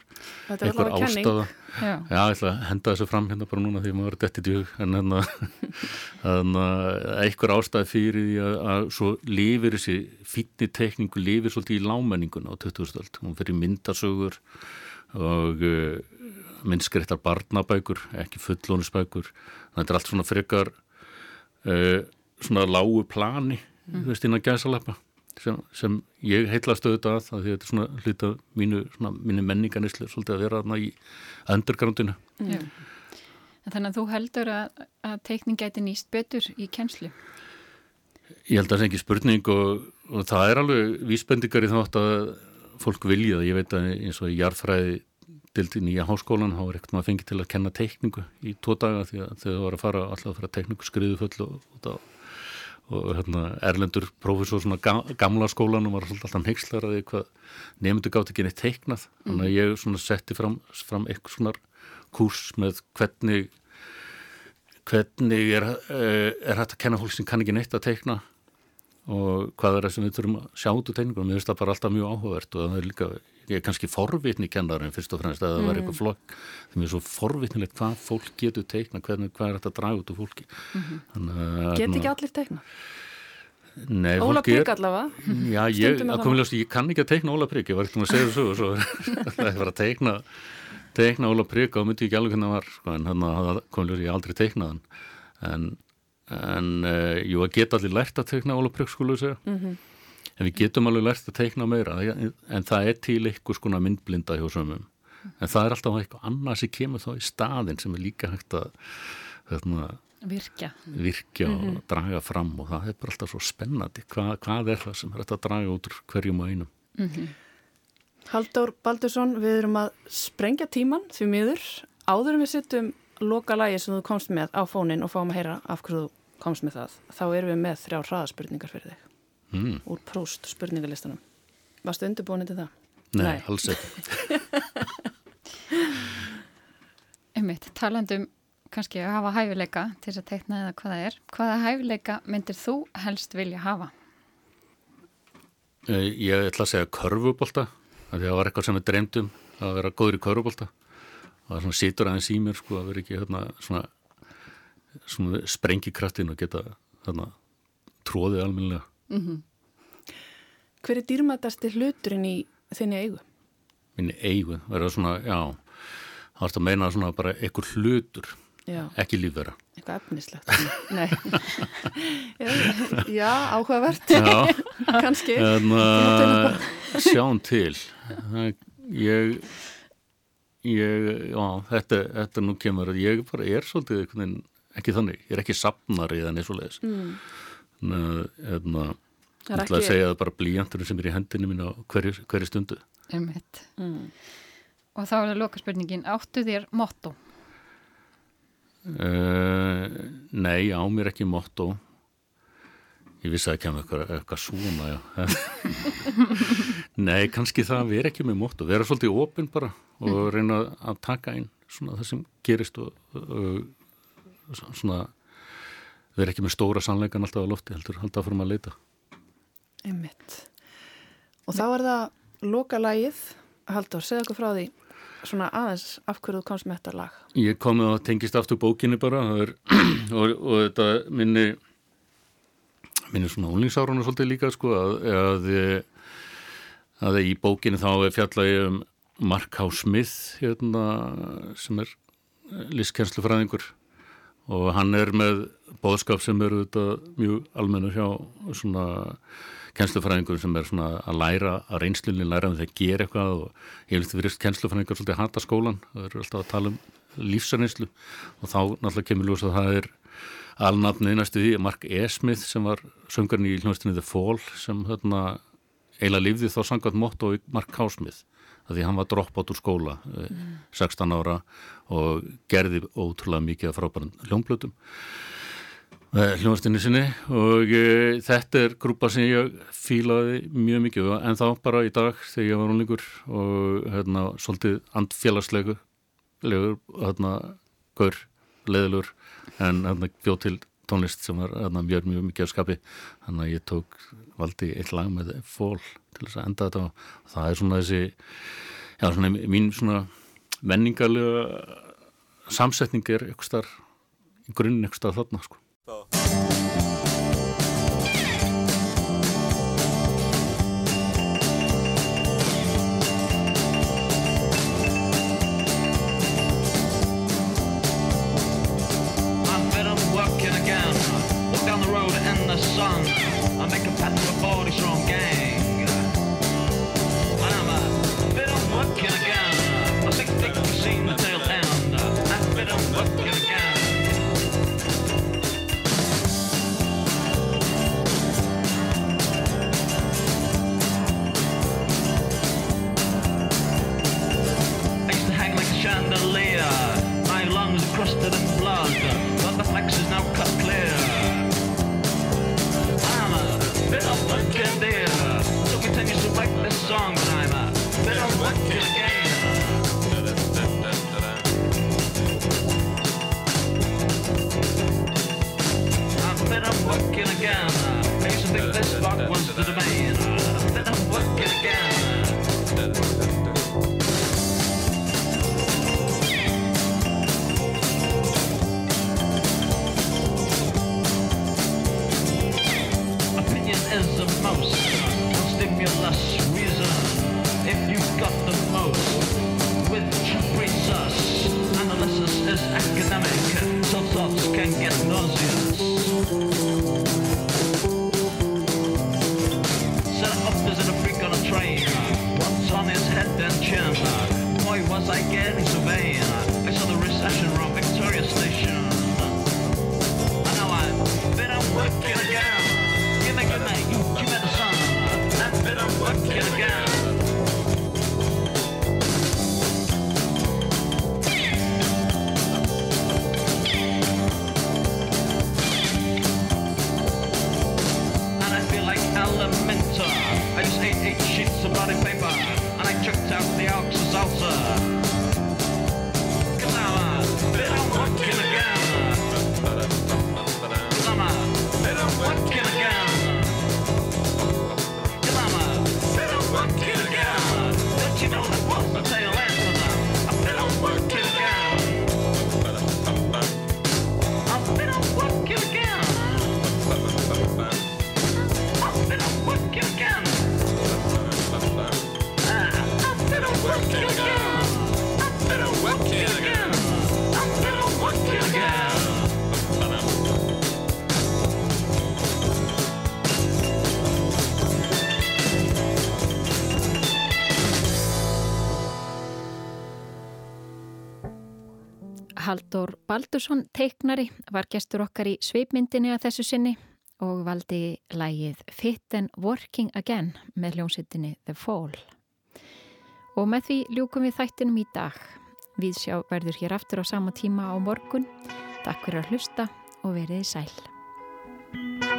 eitthvað ástafa já. já, ég ætla að henda þessu fram hérna bara núna því maður er dettið í hug en hérna eitthvað ástafi fyrir því að, að svo lifir þessi fítni tekningu lifir svolítið í lámenninguna á 2000-öld hún fyrir myndasögur og uh, myndskreittar barnabækur ekki fullónusbækur þetta er allt svona frekar uh, svona lágu plani mm. þú veist innan gæsalappa sem, sem ég heitlast auðvitað að því þetta er svona hluta mínu, mínu menninganislu svolítið að vera þarna í undergroundinu mm. Þannig að þú heldur að, að teikning gæti nýst betur í kennslu? Ég held að það er ekki spurning og, og það er alveg vísbendingar í þátt að fólk vilja það, ég veit að eins og í jarðfræði dildi nýja háskólan, þá var ekkert maður fengið til að kenna teikningu í tvo daga því að þau var að fara alltaf að fara teikningu skriðufull og, og, og hérna, Erlendur profesor svona gamla skólan og var alltaf neykslar að eitthvað nefndu gátt ekki neitt teiknað. Þannig að ég svona setti fram, fram eitthvað svona kurs með hvernig hvernig er, eh, er hægt að kenna fólk sem kann ekki neitt að teikna og hvað er það sem við þurfum að sjá út úr teikningum, mér finnst það bara alltaf mjög áhugavert og það er líka ég er kannski forvitni kennarinn fyrst og fremst að það mm. var eitthvað flokk þeim er svo forvitnilegt hvað fólk getur teikna hvernig, hvað er þetta að draga út úr fólki mm -hmm. Get ekki allir teikna? Nei, Óla Prygg allavega Já, ég, ljós, ég kann ekki að teikna Óla Prygg ég var ekki að segja þessu og svo það var að teikna, teikna Óla Prygg og myndi ekki alveg hvernig það var sko, en hann en, uh, jú, að geta allir lært að teikna skulu segja. Mm -hmm en við getum alveg lært að teikna meira. En það er til eitthvað skona myndblinda hjá sömum en það er alltaf eitthvað annað sem kemur þá í staðin sem er líka hægt að þarna, virkja, virkja mm -hmm. og mhm. draga fram og það er bara alltaf svo spennandi. Hva, hvað er það sem er hægt að draga út hverjum og einum? Mm -hmm. Haldur Baldursson, við erum að sprengja tíman því miður. Áður en við sittum loka lægi sem þú komst með á fónin og fáum að heyra af hverju þú komst með það þá erum við með þrjá hraðaspurningar fyrir þig mm. úr próst spurningalistanum. Varstu undirbúin til það? Nei, Nei. alls ekki. Ummitt, talandum kannski að hafa hæfileika til þess að teikna eða hvaða er. Hvaða hæfileika myndir þú helst vilja hafa? Eh, ég ætla að segja körfubólta. Það var eitthvað sem við dreymdum að vera góður í körfubólta. Það var svona sítur aðeins í mér sko að vera ekki hérna, svona, svona sprengikraftin og geta hérna, tróðið alminlega. Mm -hmm. Hver er dýrmætasti hluturinn í þinni eigu? Minni eigu, verður svona, já, það varst að meina svona bara einhver hlutur, já. ekki lífvera. Eitthvað efnislegt, nei. já, áhugavert, kannski. En uh, sjáum til, ég, ég, já, þetta, þetta nú kemur að ég bara er svolítið ekki þannig, ég er ekki sapnari eða neins og leiðis. Mm eðna, ég ætla að segja að bara blíjanturinn sem er í hendinu mín á hverju, hverju stundu mm. og þá er það loka spurningin áttu þér motto? Uh, nei, á mér ekki motto Ég vissi að það kemur eitthvað, eitthvað svona, já. Nei, kannski það að vera ekki með mótt og vera svolítið ofinn bara og mm. reyna að taka inn svona það sem gerist og, og svona vera ekki með stóra sannleikan alltaf á lofti, heldur alltaf fyrir maður að leita. Einmitt. Og þá er það loka lagið, Haldur, segð okkur frá því svona aðeins af hverju þú komst með þetta lag. Ég kom og tengist aftur bókinni bara er, og, og þetta minni minni svona ólingsárunu svolítið líka sko að, að, að í bókinni þá er fjallagi um Mark H. Smith hérna, sem er listkennslufræðingur og hann er með bóðskap sem eru þetta mjög almennu hjá svona kennslufræðingur sem er svona að læra að reynslunni læra um því að gera eitthvað og ég vilti verið kennslufræðingur svolítið að hata skólan það eru alltaf að tala um lífsarneinslu og þá náttúrulega kemur ljós að það er alnafnið næstu því Mark E. Smith sem var söngarni í hljóðstinni The Fall sem hérna eila lífði þá sangat mott og Mark H. Smith að því hann var dropp átt úr skóla mm. 16 ára og gerði ótrúlega mikið af frábæran hljómblötum eh, hljóðstinni sinni og e, þetta er grúpa sem ég fílaði mjög mikið en þá bara í dag þegar ég var unlingur og hérna svolítið andfélagslegu legur, hérna, gaur, leðilur en hérna bjóð til tónlist sem var mjög mjög mikið af skapi. Þannig að ég tók valdi eitt lag með fól til þess að enda þetta og það er svona þessi já svona mín svona menningarlega samsetning er eitthvað starf í grunninn eitthvað starf þarna sko again. Makes you think this block was the domain. Then I'm working again. is the most stimulus reason if you've got the most with resus analysis is academic so thoughts can get nauseous Boy, was I getting so vain. Baldursson teiknari var gestur okkar í sveipmyndinni að þessu sinni og valdi lægið Fit and Working Again með hljómsittinni The Fall. Og með því ljúkum við þættinum í dag. Við sjá verður hér aftur á sama tíma á morgun. Takk fyrir að hlusta og verið sæl.